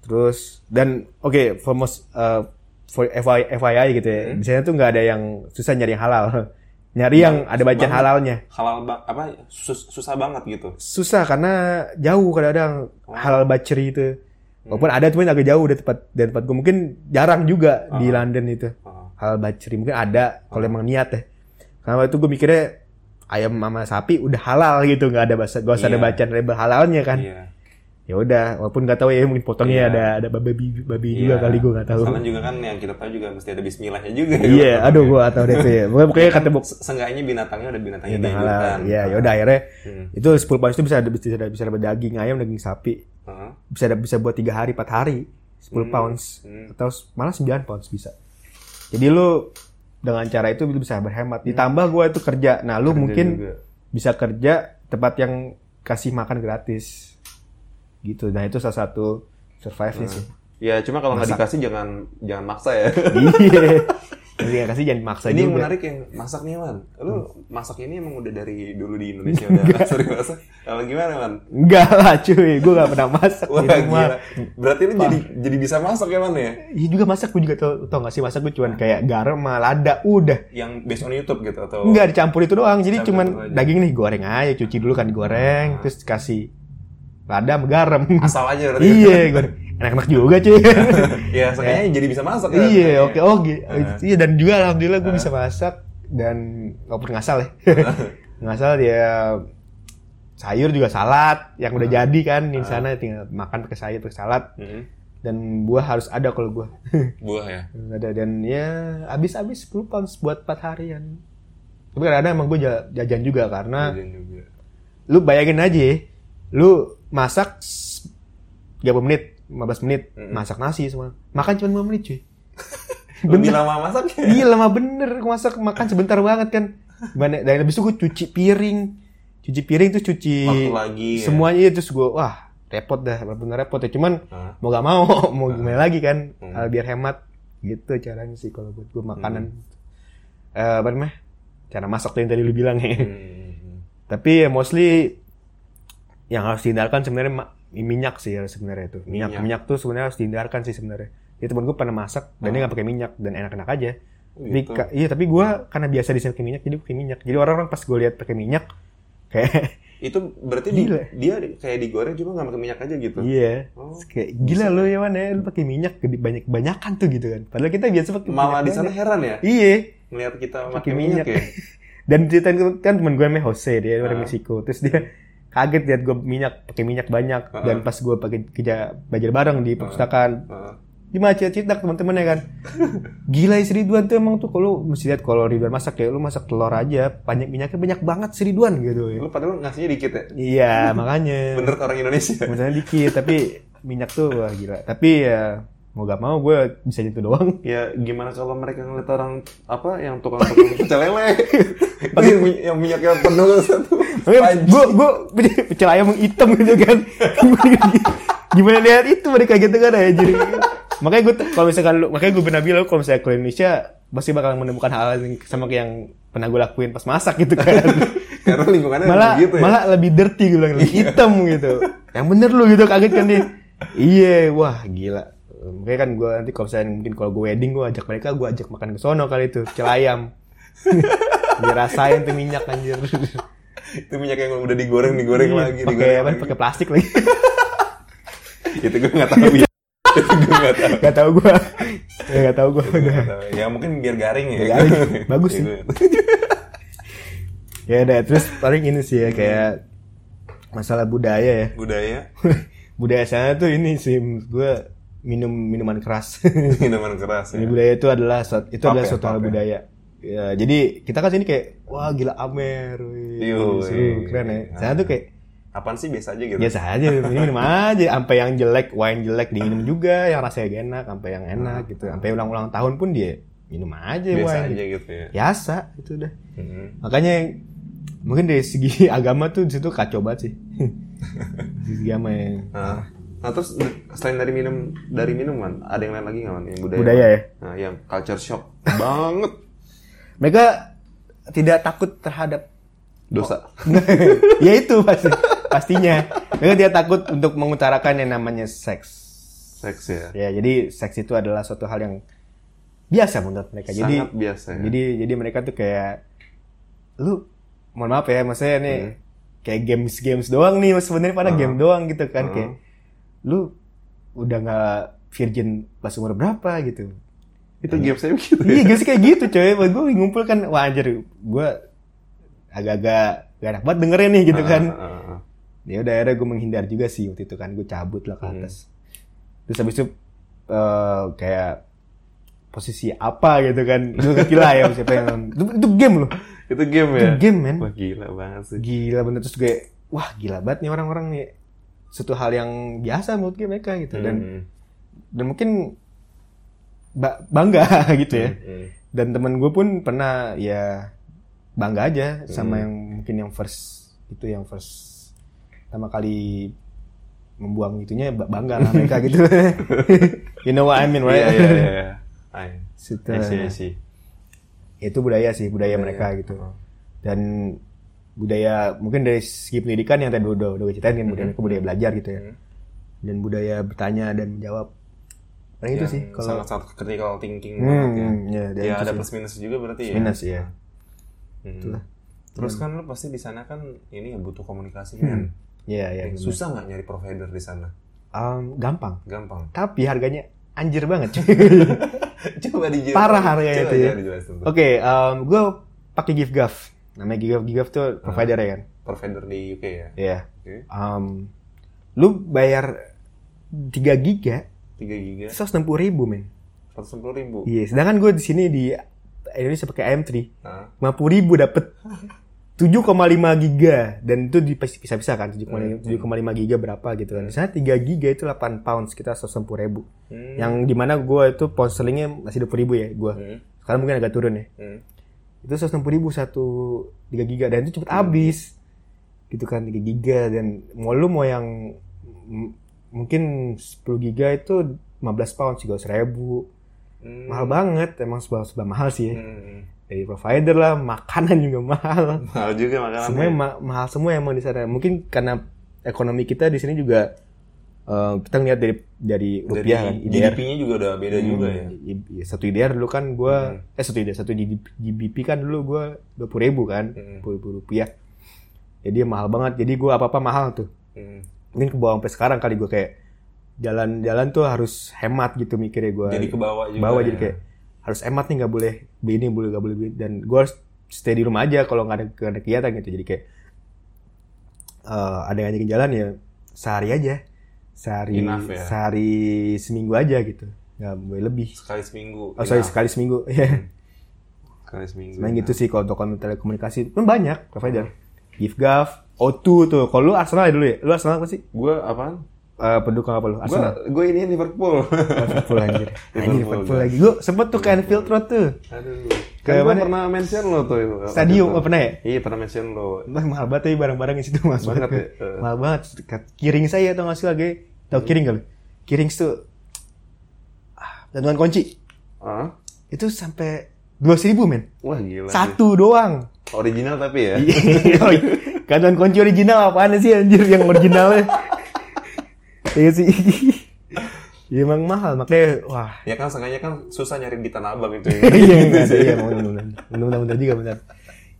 terus dan oke for most uh, for FYI, FYI gitu ya Hmm. di sana tuh nggak ada yang susah nyari yang halal nyari yang ada bacaan halalnya Halal ba- apa sus- susah banget gitu. susah karena jauh kadang-kadang Oh. halal butchery itu Hmm. walaupun ada cuman agak jauh dari tempat dari tempat gue mungkin jarang juga di Ah. London itu. Halal butchery mungkin ada kalau emang niat ya karena waktu itu gue mikirnya ayam sama sapi udah halal gitu nggak ada bahasa gak usah ada Iya. bacaan label halalnya kan Iya. ya udah walaupun nggak tahu ya mungkin potongnya Iya. ada ada babi babi juga Iya. kali gue nggak tahu Masalah juga kan yang kita tahu juga mesti ada bismillahnya juga. ya, iya potongnya. aduh gue nggak tahu deh tuh ya pokoknya, pokoknya kata bok Se- Seenggaknya binatangnya udah binatangnya Iya, halal. dihidupan. ya yaudah akhirnya Hmm. itu 10 pounds itu bisa ada bisa ada bisa dapat daging ayam daging sapi Ah. bisa ada bisa buat tiga hari empat hari 10 Hmm, pounds hmm. atau malah 9 pounds bisa jadi lu dengan cara itu lu bisa berhemat. Ditambah gua itu kerja. Nah lu Kerja mungkin juga. bisa kerja tempat yang kasih makan gratis. Gitu. Nah itu salah satu survive nya sih. Ya cuma kalau nggak dikasih jangan jangan maksa ya. iya Jadi kasih jangan maksa ini yang juga. menarik yang masak nih man. Lu masak ini emang udah dari dulu di Indonesia udah sering masak. Kalau gimana man? Enggak lah cuy, gue gak pernah masak wah rumah. gila. Berarti lu jadi jadi bisa masak ya man ya? Iya juga masak, gue juga tau, tau gak sih masak gue cuman kayak garam lada, udah. yang based on YouTube gitu atau Enggak dicampur itu doang, jadi Campur cuman daging nih goreng aja, cuci dulu kan digoreng, terus kasih lada garam. asal aja berarti. Iya, goreng. Enak-enak juga cuy. ya makanya jadi bisa masak ya iya, oke, oh gitu. Ah. Iya, dan juga alhamdulillah gue bisa masak dan walaupun ngasal ya. ngasal dia sayur juga salad yang Ah. udah jadi kan di sana tinggal makan pakai sayur pakai salad Mm-mm. dan buah harus ada kalau buah buah ya ada dan ya habis-habis 10 pounds buat 4 harian tapi kadang-kadang emang gue ja- jajan juga karena Jajan juga. lu bayangin aja ya, lu masak s- 30 menit 15 menit Mm-mm. masak nasi semua. Makan cuma 5 menit cuy. Lebih lama masaknya? Iya lama bener. Gua masak makan sebentar banget kan. Gimana, dan habis itu gue cuci piring. Cuci piring terus cuci waktu lagi ya. semuanya itu terus gue wah repot dah. Benar repot ya cuman Hah? mau gak mau mau gimana lagi kan. Hmm. Ah, biar hemat. Gitu caranya sih kalau buat gue makanan. Eh, apa namanya? Cara masak tuh yang tadi lu bilang ya. Hmm. tapi ya mostly yang harus dihindarkan sebenarnya minyak sih ya sebenarnya itu minyak. Minyak. minyak tuh sebenarnya harus dihindarkan sih sebenarnya. Jadi temen gue pernah masak dan dia nggak pakai minyak dan enak-enak aja. Tapi Gitu. iya tapi gue karena biasa di pakai minyak jadi pakai minyak. Jadi orang-orang pas gue lihat pakai minyak kayak itu berarti di- Gila. dia di- kayak digoreng cuma nggak pakai minyak aja gitu? Iya. Oh, kayak gila lo ya mana lu pakai minyak banyak banyakan tuh gitu kan. Padahal kita biasa pakai malah di sana heran ya? Iya. Ngeliat kita pakai minyak, minyak. ya? Dan ceritain kan teman gue namanya Jose dia orang Ah. Meksiko. Terus dia kaget lihat gue minyak pakai minyak banyak. Ah. dan pas gue pakai kerja belajar bareng di perpustakaan. Heeh. gimana cerita teman-temannya kan? Gila si Ridwan tuh emang tuh. Kalau mesti lihat kalau Ridwan masak ya lu masak telur aja banyak minyaknya banyak banget Ridwan gitu ya. Lu padahal ngasihnya dikit ya? Iya makanya. Bener orang Indonesia. Misalnya dikit tapi minyak tuh wah gila. Tapi ya mau gak mau gue bisa gitu doang. Ya gimana kalau mereka ngeliat orang apa yang tukang-tukang pecel lele? Yang minyaknya penuh satu gue gue pecel ayam hitam gitu kan. Gimana lihat itu mereka gitu kan ya jadi makanya gue kalau misalkan lu makanya gue pernah bilang kalau misalnya ke Indonesia pasti bakal menemukan hal yang sama kayak yang pernah gue lakuin pas masak gitu kan. Karena lingkungannya malah begitu ya. malah lebih dirty gue bilang lebih hitam gitu. Yang bener lu gitu kaget kan dia. Iya wah gila. Makanya kan gue nanti kalau misalnya mungkin kalau gue wedding gue ajak mereka gue ajak makan ke sono kali itu pecel ayam. Dirasain tuh minyak anjir itu minyak yang udah digoreng digoreng lagi Iya, pakai digoreng apa lagi. pakai plastik lagi itu gue nggak tahu ya itu gue nggak tahu Gak tau gue ya, gue Nggak tahu. ya mungkin biar garing ya garing. Bagus sih. Gitu. Ya udah Terus paling ini sih ya Kayak Masalah budaya ya budaya Budaya sana tuh ini sih Gue minum minuman keras minuman keras ya Ini budaya itu adalah itu adalah ya, suatu hal ya. budaya. Ya, jadi kita kan sini kayak wah gila Amer, wih, Yo, seru, wih. keren ya. Sana tuh kayak apaan sih biasa aja gitu biasa aja minum, aja, sampai yang jelek wine jelek diminum juga, yang rasanya enak, sampai yang enak gitu, sampai ulang-ulang tahun pun dia minum aja biasa wine. aja gitu ya Biasa itu udah. Mhm. Makanya mungkin dari segi agama tuh di situ kacau banget sih. Segi agama ya. Nah, nah terus selain dari minum dari minuman ada yang lain lagi nggak man yang budaya Budaya ya. nah, yang culture shock banget Mereka tidak takut terhadap dosa. Ya itu pasti pastinya. Mereka tidak takut untuk mengutarakan yang namanya seks. Seks ya. Ya jadi seks itu adalah suatu hal yang biasa menurut mereka. Jadi sangat biasa ya. jadi jadi mereka tuh kayak lu mohon maaf ya maksudnya nih Hmm. kayak games games doang nih sebenarnya pada Hmm. game doang gitu kan Hmm. kayak lu udah nggak virgin pas umur berapa gitu itu game saya begitu ya. iya guys kayak gitu coy. Gue ngumpul kan wah anjir gue agak-agak gak enak banget dengerin nih gitu kan. Ah, ah, ah. ya udah akhirnya gue menghindar juga sih waktu itu kan gue cabut lah ke Hmm. atas. Terus habis itu eh, kayak posisi apa gitu kan itu lah ya siapa yang itu, itu game loh. Itu game itu ya? game men. Wah gila banget sih. Gila bener terus gue wah gila banget nih orang-orang nih. Satu hal yang biasa menurut gue mereka gitu dan Hmm. dan mungkin bangga gitu ya Hmm. dan temen gue pun pernah ya bangga aja sama Hmm. yang mungkin yang first itu yang first pertama kali membuang itunya ba- bangga lah mereka gitu you know what I mean right Iya, iya, iya. Situ. I see, I see. itu budaya sih budaya, Budaya. mereka gitu Oh. dan budaya mungkin dari segi pendidikan yang tadi udah udah gue ceritain kan budaya mereka budaya belajar gitu ya Hmm. dan budaya bertanya dan menjawab paling itu Yang sih kalau sangat-sangat critical thinking Hmm, banget ya. hmm, ya, Ya, ada sih. plus minus juga berarti ya. minus ya Hmm. Itulah. Terus kan lu pasti di sana kan ini ya butuh komunikasi Hmm. kan. Iya, iya. benar. Susah nggak nyari provider di sana? Um, gampang. Gampang. Tapi harganya anjir banget. Coba dijelasin. Parah harganya Coba itu ya. Oke, um, gue pakai GiveGov. Namanya GiveGov, GiveGov tuh provider ya kan. Provider di UK ya. Iya. Oke. Um, lu bayar 3 giga 3 giga, 160 ribu men. 110 ribu. Iya, sedangkan gue di sini di Indonesia pakai AM3 Nah, 50 ribu dapet 7,5 giga dan itu dipisah-pisah kan 7,5 7,5 giga berapa gitu kan. Di sana 3 giga itu 8 pound sekitar 160 ribu. hmm. Yang di mana gue itu pound sterlingnya masih 20 ribu ya gue. Hmm. Sekarang mungkin agak turun ya. Hmm. Itu 160 ribu satu 3 giga dan itu cepet habis. Gitu kan 3 giga dan mau lu mau yang mungkin 10 giga itu 15 pound sih ribu. Hmm. Mahal banget emang sebuah mahal sih ya. Hmm. Dari provider lah, makanan juga mahal. Mahal juga makanan. Semuanya ma- mahal semua emang di sana. Mungkin karena ekonomi kita di sini juga eh, kita ngeliat dari dari rupiah kan, Dari IDR. GDP-nya juga udah beda juga ya. I- i- Satu IDR dulu kan gua eh satu IDR satu GBP kan dulu gua dua puluh ribu kan, Hmm. dua puluh rupiah. Jadi mahal banget. Jadi gua apa apa mahal tuh. Hmm. Mungkin ke bawah sampai sekarang kali gua kayak jalan-jalan tuh harus hemat gitu mikirnya gua. Jadi ke bawah juga. bawah ya. jadi kayak harus hemat nih nggak boleh beli ini boleh nggak boleh beli dan gue harus stay di rumah aja kalau nggak ada, nggak ada kegiatan gitu jadi kayak eh, ada yang ngajakin jalan ya sehari aja sehari Enough ya. sehari seminggu aja gitu nggak boleh lebih sekali seminggu. oh sorry Enough. sekali seminggu ya Sekali seminggu. main gitu sih kalau untuk konten telekomunikasi pun banyak provider GiveGov O2 tuh kalau lu Arsenal ya dulu ya lu Arsenal apa sih Gue apaan? Eh, pendukung apa lu Arsenal gue ini Liverpool. Liverpool anjir anjir Liverpool, Liverpool lagi gue sempet tuh ke Anfield Road tuh Aduh. Ke gue mana? pernah mention lo tuh itu. stadium oh, pernah ya Iya pernah mention lo. Wah, mahal banget tapi barang-barang di situ mas Banget ya? Eh. mahal banget kiring saya tau gak sih lagi tau kiring kali kiring tuh ah, gantungan kunci Ah? itu sampai dua ribu men Wah gila. satu doang Original tapi ya. gantungan kunci original apaan sih anjir yang originalnya iya sih Ya, emang mahal makanya wah Ya kan sengaja kan susah nyari di Tanah Abang itu. iya nggak ada iya emang benar benar juga benar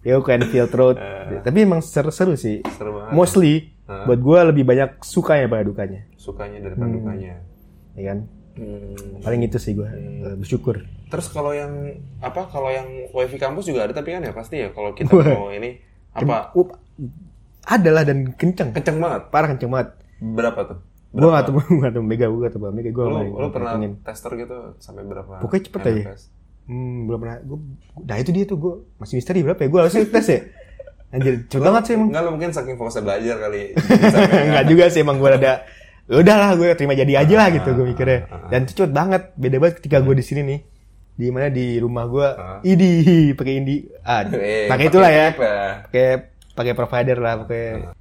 ya ke Anfield Road tapi emang seru-seru sih Seru banget. mostly Ah. buat gue lebih banyak sukanya pada dukanya Sukanya daripada dukanya. ya kan Hmm. paling itu sih gue bersyukur Terus kalau yang apa? Kalau yang wifi kampus juga ada tapi kan ya pasti ya kalau kita mau ini apa? Uh, ada lah dan kenceng. Kenceng banget. parah kenceng banget. Berapa tuh? gue gak tau gak tau mega gue gak tau mega gue Lu, lu pernah tester gitu sampai berapa? Pokoknya cepet aja. Hmm, belum pernah. Gue nah itu dia tuh gue masih misteri berapa ya? Gue harusnya tes ya? Anjir cepet banget sih emang. Enggak lu mungkin saking fokusnya belajar kali. Enggak juga sih emang gue ada "Ya udahlah gue terima jadi aja lah gitu gue Ah, mikirnya. dan itu cepet banget beda banget ketika gue di sini nih. Di mana? Di rumah gue Ah. idi pakai indi. Ah, Eh, pakai itulah ya. Ya. pakai pakai provider lah pakai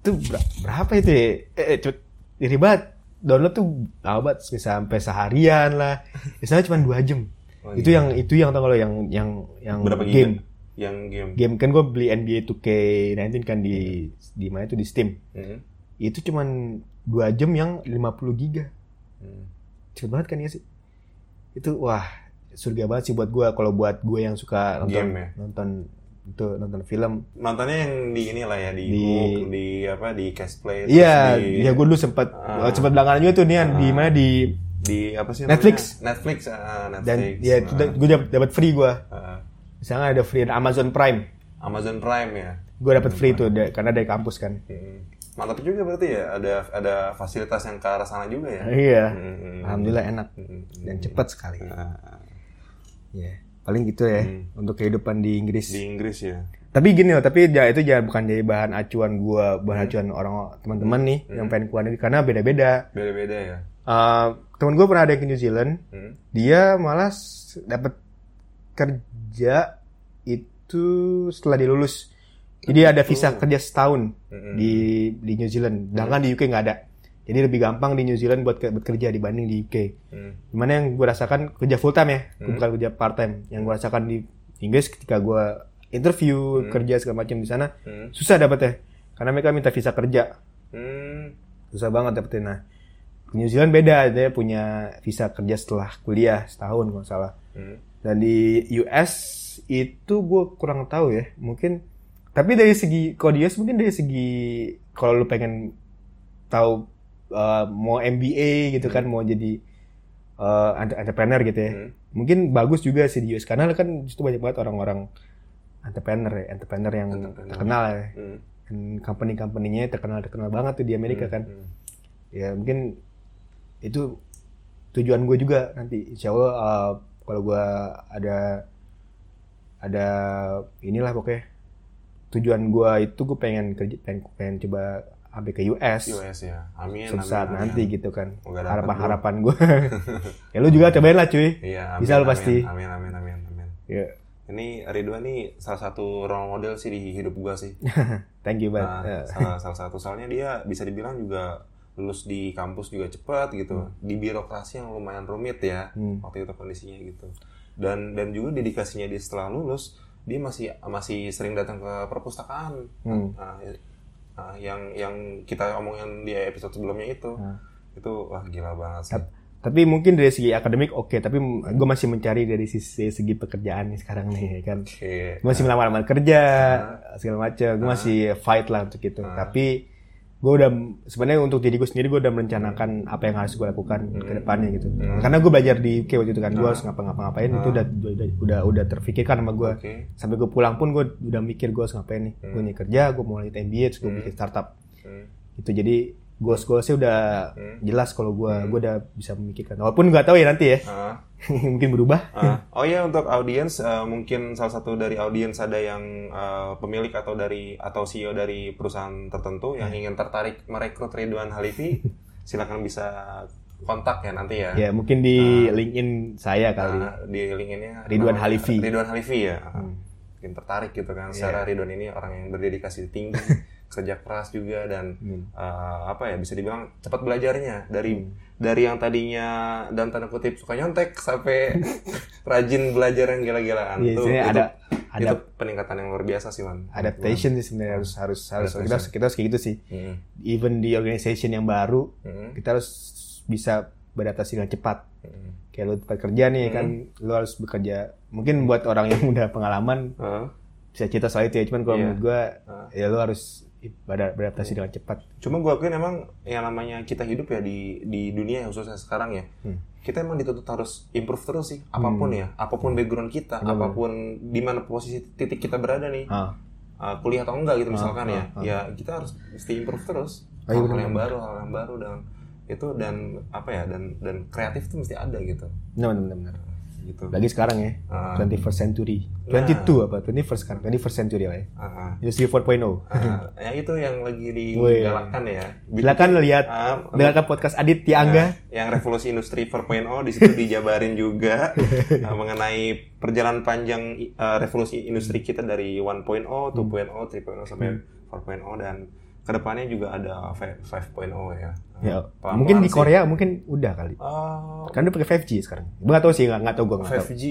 itu ber- berapa itu ya? Eh, eh cepet iri banget. Download tuh lama banget bisa sampai seharian lah. Misalnya cuma dua jam. Oh, itu yang itu yang tau lo yang yang yang Berapa giga? game Yang game. game kan gue beli NBA 2K19 kan di di mana itu di Steam. Hmm. itu cuman dua jam yang 50 giga. Hmm. cepet banget kan ya sih? Itu wah surga banget sih buat gue kalau buat gue yang suka nonton Game ya? nonton itu nonton film Nontonnya yang di inilah ya di Di- Hook, di apa di Cashplay iya terus di, ya gue dulu sempat Ah. sempat belakangan juga tuh nih di mana di di apa sih Netflix. namanya? Netflix ah, Netflix. dan ya itu Ah, gue dapat dapat free gue ah. misalnya ada free ada Amazon Prime Amazon Prime ya. gue dapat free tuh da- karena dari kampus kan Hmm. Mantap juga berarti ya ada ada fasilitas yang ke arah sana juga ya. iya Hmm. alhamdulillah enak Hmm. dan cepat sekali Ah, ya paling gitu ya untuk kehidupan di Inggris di Inggris ya. Tapi gini loh, tapi ya itu jangan bukan jadi bahan acuan gua, bahan Hmm. acuan orang teman-teman nih yang pengen keluar negeri karena beda-beda. Beda-beda ya. Uh, temen gue pernah ada yang ke New Zealand, Hmm. dia malah s- dapat kerja itu setelah dia lulus. Jadi ada visa kerja setahun Hmm. di di New Zealand, sedangkan di UK nggak ada. Jadi lebih gampang di New Zealand buat, ke- buat kerja dibanding di UK. Hmm. Gimana yang gue rasakan kerja full time ya, bukan kerja part time. Yang gue rasakan di Inggris ketika gue interview kerja segala macam di sana Hmm. susah dapetnya karena mereka minta visa kerja Hmm. susah banget dapetin nah New Zealand beda dia punya visa kerja setelah kuliah setahun kalau salah Hmm. dan di US itu gue kurang tahu ya mungkin tapi dari segi kalau di US mungkin dari segi kalau lu pengen tahu uh, mau MBA gitu kan mau jadi uh, entre- entrepreneur gitu ya Hmm. mungkin bagus juga sih di US karena kan di situ banyak banget orang-orang entrepreneur ya entrepreneur yang Entrepreneur. terkenal ya Hmm. dan company-company-nya terkenal terkenal banget tuh di Amerika kan Hmm. ya mungkin itu tujuan gue juga nanti insya Allah uh, kalau gue ada ada inilah pokoknya tujuan gue itu gue pengen kerja pengen, pengen coba sampai ke US US ya. Amin. suatu amin, saat amin. nanti gitu kan Semoga dapat, harapan bro. harapan gue ya lu juga cobain lah cuy Iya, amin, Bisa lu pasti. Amin, amin, amin, amin. ya Ini Ridwan nih salah satu role model sih di hidup gua sih. thank you Nah, banget Ya. salah, salah satu soalnya dia bisa dibilang juga lulus di kampus juga cepat gitu. Di birokrasi yang lumayan rumit ya Hmm. waktu itu kondisinya gitu. Dan dan juga dedikasinya dia setelah lulus dia masih masih sering datang ke perpustakaan. Hmm. Nah, nah, yang yang kita omongin di episode sebelumnya itu Nah. itu wah gila banget sih. tapi mungkin dari segi akademik oke tapi gue masih mencari dari sisi segi pekerjaan nih sekarang nih kan Oke. gue masih melamar-lamar kerja Ah. segala macam gue masih fight lah untuk itu tapi gue udah sebenarnya untuk diri gue sendiri gue udah merencanakan apa yang harus gue lakukan ke depannya gitu. Karena gue belajar di UK waktu itu kan gue harus ngapa-ngapain itu udah, udah udah udah terpikirkan sama gue Oke. sampai gue pulang pun gue udah mikir gue harus ngapain nih. Gue nih kerja gue mau lanjut MBA terus gue bikin startup. Hmm. itu jadi goals goalsnya udah Hmm. jelas kalau gue gue udah bisa memikirkan walaupun nggak tahu ya nanti ya Ah. mungkin berubah Ah, oh ya untuk audiens eh, mungkin salah satu dari audiens ada yang eh, pemilik atau dari atau CEO dari perusahaan tertentu yang ingin tertarik merekrut Ridwan Halifi silakan bisa kontak ya nanti ya. ya mungkin di LinkedIn saya kali Ah, di LinkedIn-nya Ridwan Halifi. Ridwan Halifi ya. Ah, Mungkin tertarik gitu kan. Secara Ridwan ini orang yang berdedikasi tinggi, kerja keras juga dan eh, apa ya bisa dibilang cepat belajarnya dari dari yang tadinya dan tanda kutip suka nyontek sampai rajin belajar yang gila-gilaan. Itu- sebenarnya itu- ada- itu peningkatan yang luar biasa sih, Man. adaptation sih sebenarnya harus harus harus kita harus, kita harus kayak gitu sih Hmm. even di organization yang baru Hmm. kita harus bisa beradaptasi dengan cepat Hmm. kayak lu tempat kerja nih kan lu harus bekerja mungkin buat orang yang udah pengalaman Ah, bisa cerita soal itu ya cuman kalau Iya. menurut gua Ah. ya lu harus berada- beradaptasi dengan cepat. Cuma gue akuin emang yang namanya kita hidup ya di di dunia khususnya sekarang ya, Hmm. kita emang dituntut harus improve terus sih, apa pun ya, apa pun background kita, apa pun di mana posisi titik kita berada nih, ah. uh, kuliah atau enggak gitu misalkan ya, ah, ya kita harus mesti improve terus, Oh, iya, hal, yang baru, hal yang baru dan itu dan apa ya dan dan kreatif tuh mesti ada gitu, benar benar benar gitu. lagi sekarang ya Ah. 21st century. 22 apa? 21st kan 21st century lah ya. Ah, industri 4.0 ah, ya itu yang lagi digalakkan ya. silakan lihat Ah, dengarkan podcast Adit Tiangga yang revolusi industri 4.0 di situ dijabarin juga uh, mengenai perjalanan panjang uh, revolusi industri kita dari 1.0, 2.0, 3.0 sampai 4.0 dan ke depannya juga ada 5.0 ya. ya Pelan-pelan mungkin di sih. Korea mungkin udah kali Oh, kan udah pakai 5G sekarang gue nggak tahu sih tahu gue nggak tahu 5G,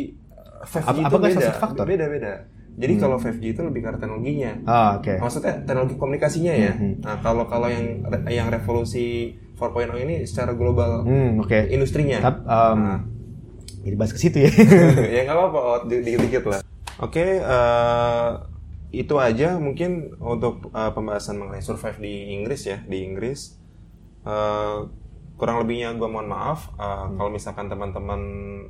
5G Apa- itu apakah beda, faktor? beda beda. Jadi kalau 5G itu lebih karena teknologinya. ah oke Maksudnya teknologi komunikasinya ya. Nah kalau kalau yang yang revolusi 4.0 ini secara global hmm oke industrinya. Tap, um, Nah. jadi bahas ke situ ya ya nggak apa-apa, di- dikit-dikit lah. Oke, eh, itu aja mungkin untuk eh, pembahasan mengenai survive di Inggris ya, di Inggris. Eh, kurang lebihnya gue mohon maaf eh, kalau misalkan teman-teman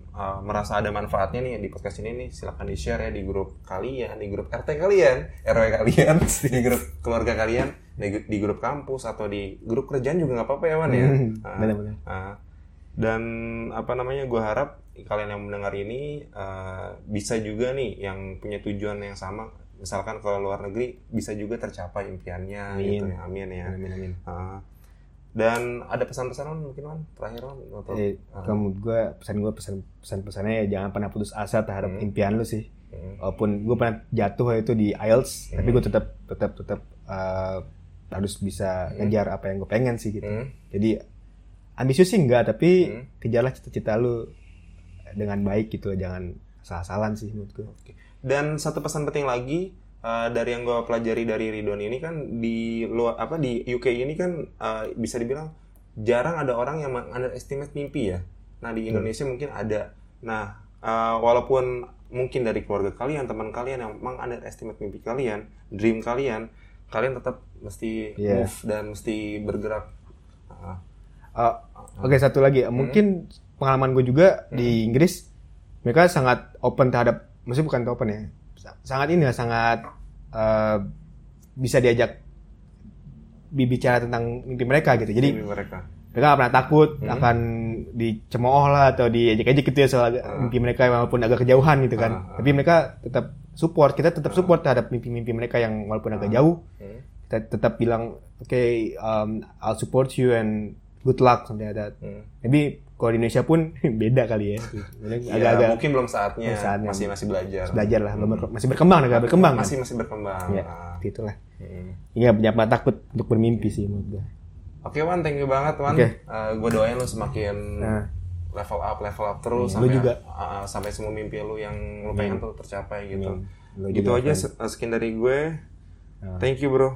eh, merasa ada manfaatnya nih di podcast ini nih silakan di share ya di grup kalian di grup RT kalian RW kalian di grup keluarga kalian di, di grup kampus atau di grup kerjaan juga nggak apa-apa ya Wan ya Hmm, benar-benar. ah. dan apa namanya gue harap kalian yang mendengar ini eh, bisa juga nih yang punya tujuan yang sama misalkan ke luar negeri bisa juga tercapai impiannya Amin. gitu ya amin ya amin amin Ah. dan ada pesan-pesan mungkin Wan terakhir Wan untuk eh, kamu gue pesan gue pesan pesan pesannya ya jangan pernah putus asa terhadap impian lu sih Hmm. walaupun gue pernah jatuh itu di IELTS tapi gue tetap tetap tetap uh, harus bisa ngejar apa yang gue pengen sih gitu Hmm. jadi ambisius sih enggak tapi Hmm. kejarlah cita-cita lu dengan baik gitu jangan salah-salan sih menurut gue Oke. Dan satu pesan penting lagi uh, dari yang gue pelajari dari Ridwan ini kan di luar apa di UK ini kan uh, bisa dibilang jarang ada orang yang underestimate mimpi ya. Nah di Indonesia mungkin ada. Nah uh, walaupun mungkin dari keluarga kalian, teman kalian yang memang underestimate mimpi kalian, dream kalian, kalian tetap mesti Iya. move dan mesti bergerak. Uh, Uh, Oke satu lagi, mungkin pengalaman gue juga di Inggris mereka sangat open terhadap, maksudnya bukan open ya, sa- sangat ini ya, sangat uh, bisa diajak bicara tentang mimpi mereka gitu. Jadi mimpi mereka. mereka nggak pernah takut akan dicemooh lah atau diejek-ejek gitu ya soal mimpi mereka walaupun agak kejauhan gitu kan. Tapi mereka tetap support, kita tetap support terhadap mimpi-mimpi mereka yang walaupun agak jauh. Hmm. Kita tetap bilang, oke, um, I'll support you and good luck something like that. Hmm. Tapi kalau di Indonesia pun beda kali ya. Ya, Agak-agak mungkin belum saatnya, saatnya. masih masih belajar. belajar lah, ber- masih berkembang, negara berkembang. kan? Masih masih berkembang. Ya, Ah. itulah. Hmm. Ini nggak punya pernah takut untuk bermimpi sih menurut gue. Oke Wan, thank you banget Wan. Oke. gue doain lu semakin Nah. level up, level up terus Iya, lu sampai juga. uh, sampai semua mimpi lu yang lu pengen tuh tercapai gitu. Lu Gitu aja se- sekian dari gue. Nah. Thank you bro.